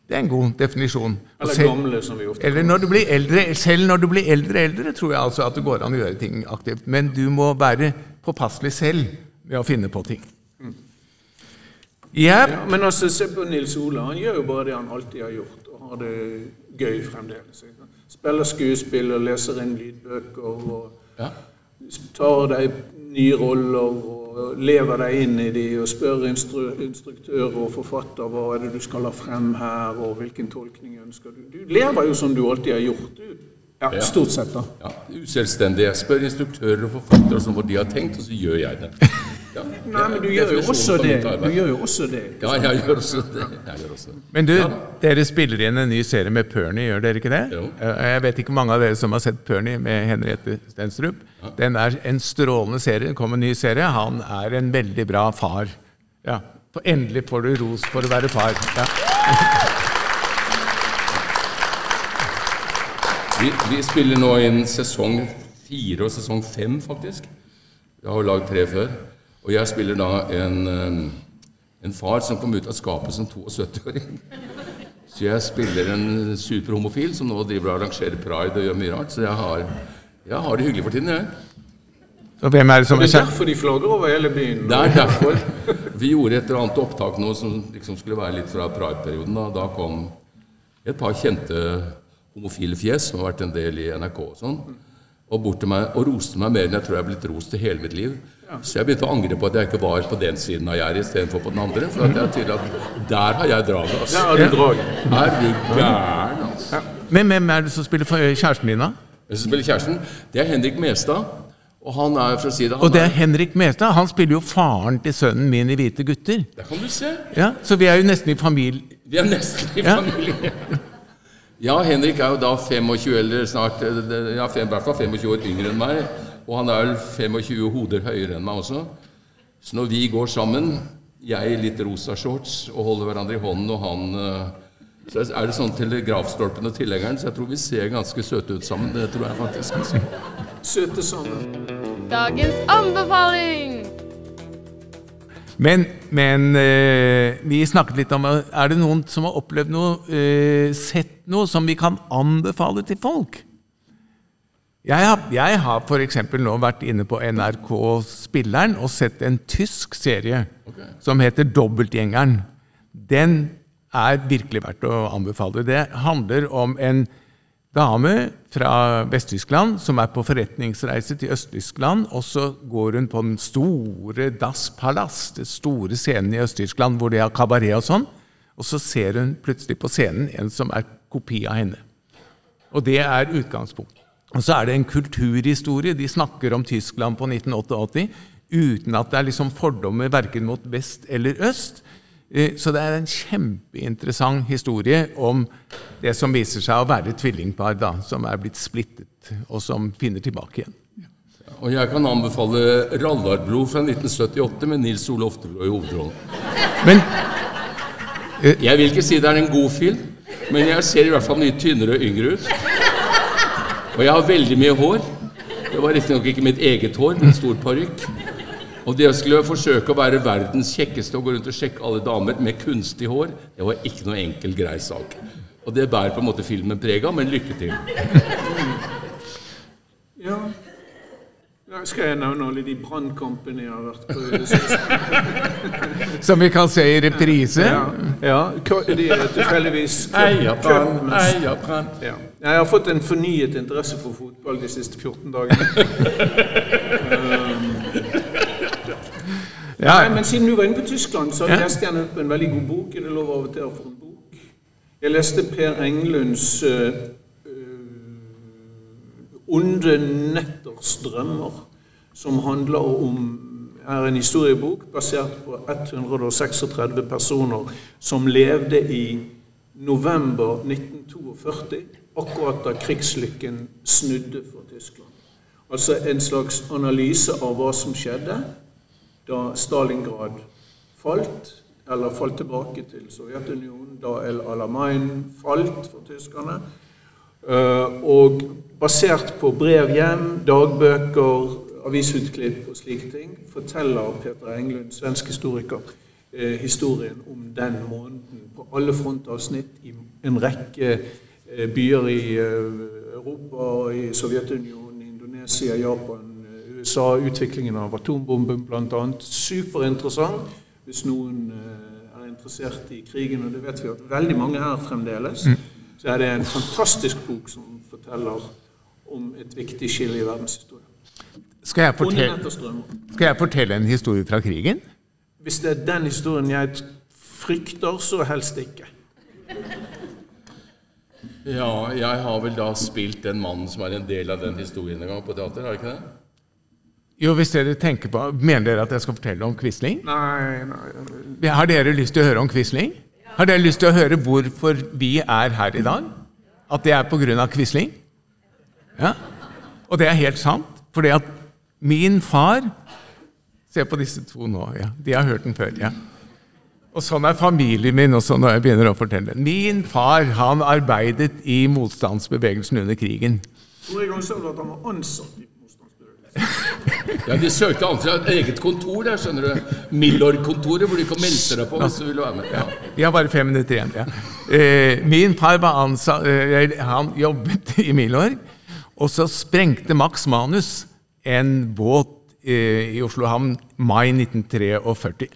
S4: Det er en god definisjon.
S3: Eller
S4: selv-
S3: gamle, som vi ofte
S4: eller når du blir eldre, Selv når du blir eldre eldre, tror jeg altså at det går an å gjøre ting aktivt. Men du må være påpasselig selv med å finne på ting. Yep.
S3: Ja, men altså, se på Nils Ola. Han gjør jo bare det han alltid har gjort, og har det gøy fremdeles. Spiller skuespill og leser inn lydbøker og
S2: Ja.
S3: tar deg nye roller og lever deg inn i de og spør instru instruktører og forfatter hva er det du skal ha frem her, og hvilken tolkning ønsker du. Du lever jo som du alltid har gjort. Du. Ja,
S2: Ja.
S3: Stort sett, da.
S2: Ja, uselvstendig. Jeg spør instruktører og forfattere som hvor de har tenkt, og så gjør jeg det. Ja,
S3: Nei, men du gjør jo også det. Du gjør jo også det.
S2: Ja, jeg gjør også det. Gjør også det.
S4: Men du,
S2: Ja
S4: dere spiller inn en ny serie med Pernie, gjør dere ikke det?
S2: Jo.
S4: Eh, Jeg vet ikke mange av dere som har sett Pernie med Henriette Stenstrup. Den er en strålende serie. Det kommer en ny serie. Han er en veldig bra far. Ja, for Endelig får du ros for å være far. Ja.
S2: Vi, vi spiller nå inn sesong fire og sesong fem, faktisk. Vi har jo lagd tre før. Og jeg spiller da en, eh, en far som kom ut av skapet som 72-åring. Så jeg spiller en superhomofil som nå driver og arrangerer pride og gjør mye rart. Så jeg har, jeg har det hyggelig for tiden, jeg.
S4: Og hvem er det som
S3: Det
S4: er
S3: er
S4: kjær...
S3: derfor de flagrer over hele byen.
S2: Det er derfor. Vi gjorde et eller annet opptak nå som liksom skulle være litt fra Pride-perioden. Da. da kom et par kjente homofile fjes som har vært en del i NRK og sånn, og bort til meg og roste meg mer enn jeg tror jeg har blitt rost i hele mitt liv. Så jeg begynte å angre på at jeg ikke var på den siden av gjerdet istedenfor på den andre. For at jeg tydelig at der har jeg draget, altså.
S3: Har du draget.
S2: Er du gæren, altså.
S4: Men hvem er det som spiller for kjæresten din, da?
S2: Hvem som spiller kjæresten, det er Henrik Mestad. Og han er, for å si det, han
S4: Og det er
S2: er
S4: Henrik Mestad. Han spiller jo faren til sønnen min i Hvite gutter.
S2: Det kan du se.
S4: Ja, Så vi er jo nesten i familie...
S2: Vi er nesten i familie. Ja, Henrik er jo da 25 eller snart eh, ja, i hvert fall 25 år yngre enn meg. Og han er vel 25 hoder høyere enn meg også. Så når vi går sammen, jeg i litt rosa shorts og holder hverandre i hånden, og han eh, Så er det sånn telegrafstolpen og tilhengeren, så jeg tror vi ser ganske søte ut sammen. Det tror jeg faktisk.
S3: Søte sammen.
S1: Dagens anbefaling!
S4: Men, men eh, vi snakket litt om Er det noen som har opplevd noe, eh, sett noe som vi kan anbefale til folk? Jeg har, jeg har f.eks. nå vært inne på NRK Spilleren og sett en tysk serie som heter Dobbeltgjengeren. Den er virkelig verdt å anbefale. Det handler om en dame fra Vest-Tyskland som er på forretningsreise til Øst-Tyskland, og så går hun på den store Das Palast, den store scenen i Øst-Tyskland hvor de har kabaret og sånn, og så ser hun plutselig på scenen en som er kopi av henne. Og det er utgangspunkt. Og så er det en kulturhistorie. De snakker om Tyskland på 1988 uten at det er liksom fordommer verken mot vest eller øst. Eh, Så det er en kjempeinteressant historie om det som viser seg å være tvillingpar da, som er blitt splittet, og som finner tilbake igjen.
S2: Og jeg kan anbefale 'Rallarblod' fra 1978 med Nils Ole Oftebro i hovedrollen.
S4: Men
S2: Jeg vil ikke si det er en god film, men jeg ser i hvert fall mye tynnere og yngre ut. Og jeg har veldig mye hår. Det var riktignok ikke mitt eget hår, men en stor parykk. Og det å skulle forsøke å være verdens kjekkeste og gå rundt og sjekke alle damer med kunstig hår, det var ikke noe enkel, grei sak. Og det bærer på en måte filmen preg av, men lykke til.
S3: Ja. Da Skal jeg nevne alle de brannkampene jeg har vært på i det siste?
S4: som vi kan se i reprise.
S3: Ja. ja. De er tilfeldigvis
S2: Eierbrann, brann,
S3: Cup-
S2: eia brann.
S3: Ja. Jeg har fått en fornyet interesse for fotball de siste 14 dagene.
S4: Ja.
S3: Nei, men siden du var inne på Tyskland, så
S4: Ja.
S3: leste jeg opp en veldig god bok. Er det lov å få en bok? Jeg leste Per Englunds uh, 'Onde netters drømmer', som handler om er en historiebok basert på 136 personer som levde i november 1942, akkurat da krigslykken snudde for Tyskland. Altså en slags analyse av hva som skjedde da Stalingrad falt, eller falt tilbake til Sovjetunionen, da El Alamein falt for tyskerne. Eh, og basert på brev hjem, dagbøker, avisutklipp og slike ting, forteller Peter Englund, svensk historiker, eh, historien om den måneden på alle frontavsnitt i en rekke eh, byer i Europa, i Sovjetunionen, Indonesia, Japan, USA. Utviklingen av atombomben bl.a. Superinteressant hvis noen er interessert i krigen, og det vet vi at veldig mange er fremdeles. Mm så er det en fantastisk bok som forteller om et viktig skille i verdenshistorien.
S4: Skal jeg, fortelle, skal jeg fortelle en historie fra krigen?
S3: Hvis det er den historien jeg frykter, så helst ikke.
S2: Ja, jeg har vel da spilt den mannen som er en del av den historien en gang på teater, har jeg ikke det?
S4: Jo, hvis dere tenker på Mener dere at jeg skal fortelle om Quisling?
S3: Nei, nei.
S4: Har dere lyst til å høre om Quisling? Har dere lyst til å høre hvorfor vi er her i dag? At det er pga. Quisling? Ja. Og det er helt sant. Fordi at min far Se på disse to nå. ja. De har hørt den før. ja. Og sånn er familien min også når jeg begynner å fortelle. Min far han arbeidet i motstandsbevegelsen under krigen.
S3: Hvor gang sa du at han var ansatt i
S2: ja, De søkte alltid et eget kontor der, skjønner du. Milorg-kontoret, hvor de kan melde deg på hvis du vil være med. Ja.
S4: Jeg har bare fem minutter igjen. ja. Eh, min far var ansatt, eh, han jobbet i Milorg, og så sprengte Max Manus en båt eh, i Oslo havn mai 1943.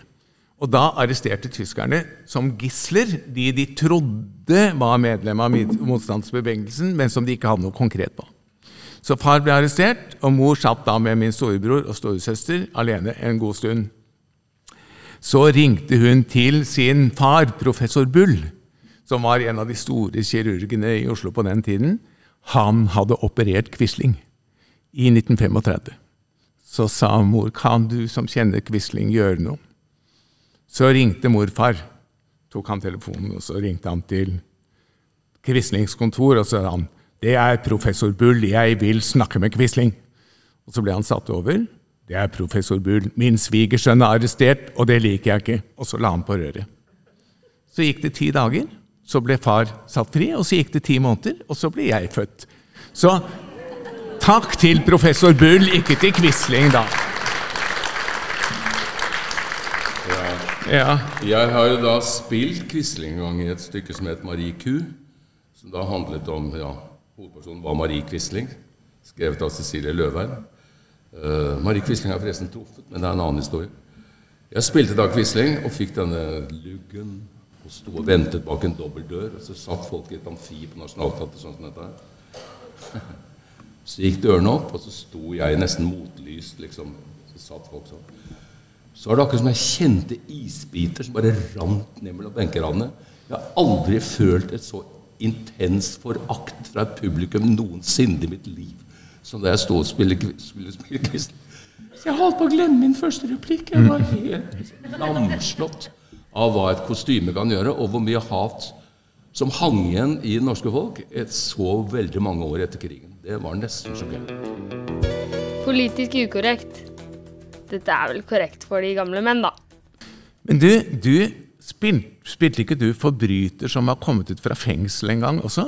S4: Og da arresterte tyskerne som gisler de de trodde var medlem av motstandsbevegelsen, men som de ikke hadde noe konkret på. Så far ble arrestert, og mor satt da med min storebror og storesøster alene en god stund. Så ringte hun til sin far, professor Bull, som var en av de store kirurgene i Oslo på den tiden. Han hadde operert Quisling i 1935. Så sa mor, kan du som kjenner Quisling, gjøre noe? Så ringte morfar. Tok han telefonen, og så ringte han til Quislings kontor, og så sa han det er professor Bull, jeg vil snakke med Quisling. Og så ble han satt over. Det er professor Bull, min svigersønn er arrestert, og det liker jeg ikke. Og så la han på røret. Så gikk det ti dager, så ble far satt fri, og så gikk det ti måneder, og så ble jeg født. Så takk til professor Bull, ikke til Quisling, da.
S2: Ja. Jeg har jo da spilt Quisling en gang i et stykke som het Marie Q, som da handlet om ja, Hovedpersonen var Marie Quisling, skrevet av Cecilie Løvheim. Uh, Marie Quisling er forresten truffet, men det er en annen historie. Jeg spilte da Quisling og fikk denne luggen og sto og ventet bak en dobbel dør. Og så satt folk i et amfi på Nationaltheatret sånn som dette her. Så gikk dørene opp, og så sto jeg nesten motlyst, liksom. Så satt folk sånn. Så var det akkurat som jeg kjente isbiter som bare rant ned mellom benkeradene. Jeg har aldri følt et så intens forakt fra et publikum noensinne i mitt liv som da jeg sto og skulle spille, kvist. Så jeg holdt på å glemme min første replikk. Jeg var helt lamslått av hva et kostyme kan gjøre, og hvor mye hat som hang igjen i det norske folk et så veldig mange år etter krigen. Det var nesten sjokkerende.
S1: Politisk ukorrekt. Dette er vel korrekt for de gamle menn, da.
S4: Men du, du Spil, spilte ikke du forbryter som har kommet ut fra fengsel en gang også?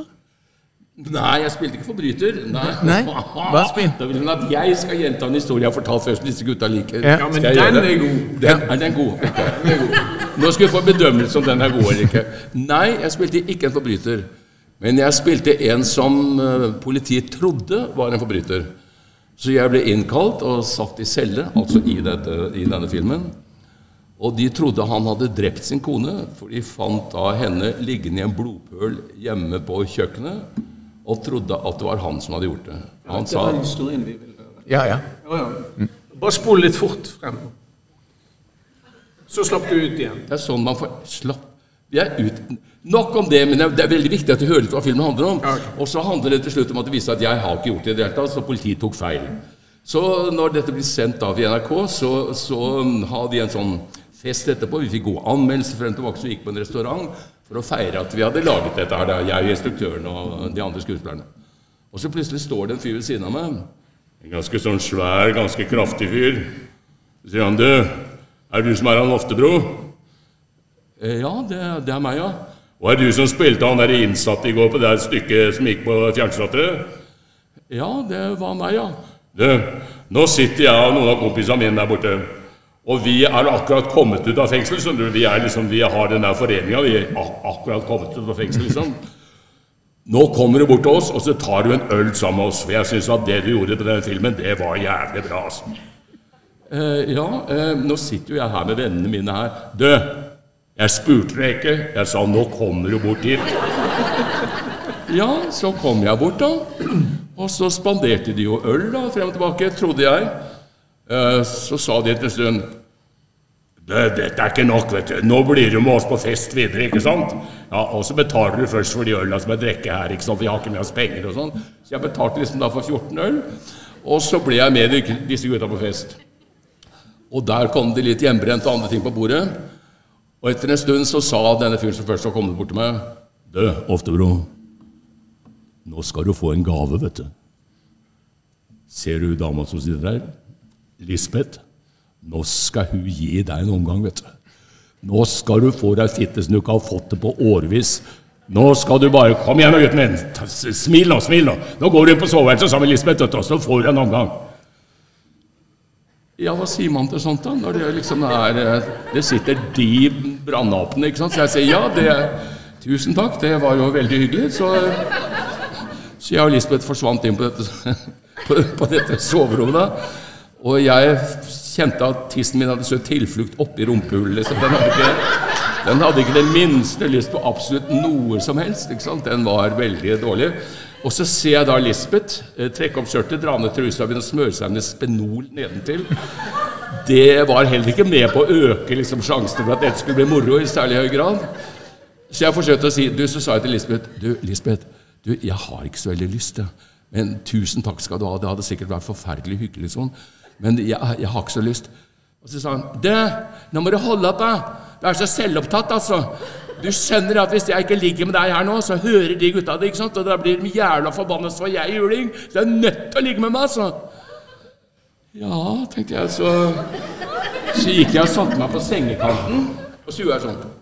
S2: Nei, jeg spilte ikke forbryter. Nei.
S4: Nei. Hva spilte
S2: du? At jeg skal gjenta en historie jeg har fortalt før, som disse gutta liker.
S3: Ja, men den er god.
S2: Den, er den god? Den er god. Nå skal vi få bedømmelse om den er god eller ikke. Nei, jeg spilte ikke en forbryter. Men jeg spilte en som uh, politiet trodde var en forbryter. Så jeg ble innkalt og satt i celle, altså i, dette, i denne filmen. Og de trodde han hadde drept sin kone, for de fant da henne liggende i en blodpøl hjemme på kjøkkenet, og trodde at det var han som hadde gjort det. Han
S3: ja, det sa vi høre.
S4: Ja, ja.
S3: ja, ja. Bare spol litt fort frem. Så slapp du ut igjen.
S2: Det er sånn man får slapp. Vi er ut... Nok om det, men det er veldig viktig at du hører litt hva filmen handler om. Og så handler det til slutt om at det viser at jeg har ikke gjort det i det hele tatt, så politiet tok feil. Så når dette blir sendt av i NRK, så, så um, har de en sånn fest etterpå. Vi fikk gode anmeldelser frem tilbake, så vi gikk på en restaurant for å feire at vi hadde laget dette her, da, jeg, instruktøren og de andre skuespillerne. Og så plutselig står det en fyr ved siden av meg. En ganske sånn svær, ganske kraftig fyr. Så sier han, du, er det du som er han Oftebro? Eh, ja, det, det er meg, ja. Og er det du som spilte han der innsatte i går på det stykket som gikk på Fjernteatret? Ja, det var meg, ja. Du, nå sitter jeg og noen av kompisene mine der borte. Og vi er akkurat kommet ut av fengsel. Så vi, liksom, vi har den der foreninga. Vi er akkurat kommet ut av fengsel, liksom. Nå kommer du bort til oss, og så tar du en øl sammen med oss. For jeg syns at det du gjorde på den filmen, det var jævlig bra. altså. Eh, ja, eh, nå sitter jo jeg her med vennene mine her. Du, jeg spurte deg ikke. Jeg sa 'nå kommer du bort hit'. Ja, så kom jeg bort, da. Og så spanderte de jo øl da, frem og tilbake, trodde jeg. Eh, Så sa de etter en stund «Det- dette er ikke nok, vet du. Nå blir du med oss på fest videre, ikke sant? Ja, Og så betaler du først for de øla som er drukket her, ikke sant? Vi har ikke med oss penger og sånn. Så jeg betalte liksom da for 14 øl. Og så ble jeg med disse gutta på fest. Og der kom det litt hjemmebrent og andre ting på bordet. Og etter en stund så sa denne fyren som først var kommet bort til meg Du, Oftebro. Nå skal du få en gave, vet du. Ser du dama som sitter der? Lisbeth. Nå skal hun gi deg en omgang, vet du. Nå skal du få deg fitte som du ikke har fått det på årevis. Nå skal du bare Kom igjen, gutten min. Smil nå, smil nå. Nå går du inn på soveværelset sammen med Lisbeth, og så får du en omgang. Ja, hva sier man til sånt, da? Når det liksom er eh, Det sitter de brannapene, ikke sant? Så jeg sier ja, det Tusen takk, det var jo veldig hyggelig. Så, så jeg og Lisbeth forsvant inn på dette, på, på dette soverommet. da. Og jeg kjente at tissen min hadde søkt tilflukt oppi rumpehullet. Så Den, hadde ikke, den hadde ikke det minste lyst på absolutt noe som helst. ikke sant? Den var veldig dårlig. Og så ser jeg da Lisbeth eh, trekke opp skjørtet, dra ned trusa og begynne å smøre seg med spenol nedentil. Det var heller ikke med på å øke liksom, sjansene for at dette skulle bli moro i særlig høy grad. Så jeg forsøkte å si du, Så sa jeg til Lisbeth Du, Lisbeth, du, jeg har ikke så veldig lyst, jeg. Men tusen takk skal du ha. Det hadde sikkert vært forferdelig hyggelig sånn. Men jeg, jeg har ikke så lyst. Og så sa han Du, nå må du holde opp, da. Du er så selvopptatt, altså. Du skjønner at hvis jeg ikke ligger med deg her nå, så hører de gutta det, ikke sant? Og da blir de jævla forbannet for jeg juling. Så jeg er nødt til å ligge med meg, altså. Ja, tenkte jeg, så Så gikk jeg og satte meg på sengekanten, og så gjorde jeg sånn.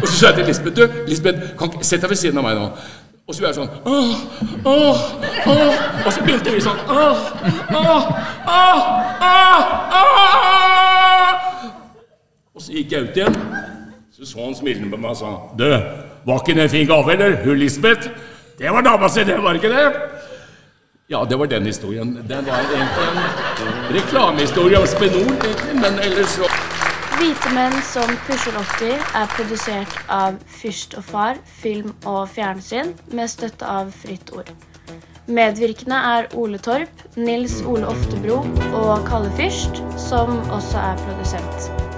S2: Og så sa jeg til Lisbeth Du, Lisbeth, sett deg ved siden av meg nå. Og så gjorde jeg sånn åh, åh, åh. Og så begynte vi sånn åh, åh, åh, åh, åh. Og så gikk jeg ut igjen. Så så han smilende på meg og sa Du, var ikke det en fin gave, eller? Hun Lisbeth? Det var dama si, det, var ikke det? Ja, det var den historien. Den var egentlig en reklamehistorie om Spenol, men ellers så
S1: Hvite menn som pusher 80 er produsert av Fyrst og Far, film og fjernsyn, med støtte av Fritt Ord. Medvirkende er Ole Torp, Nils Ole Oftebro og Kalle Fyrst, som også er produsent.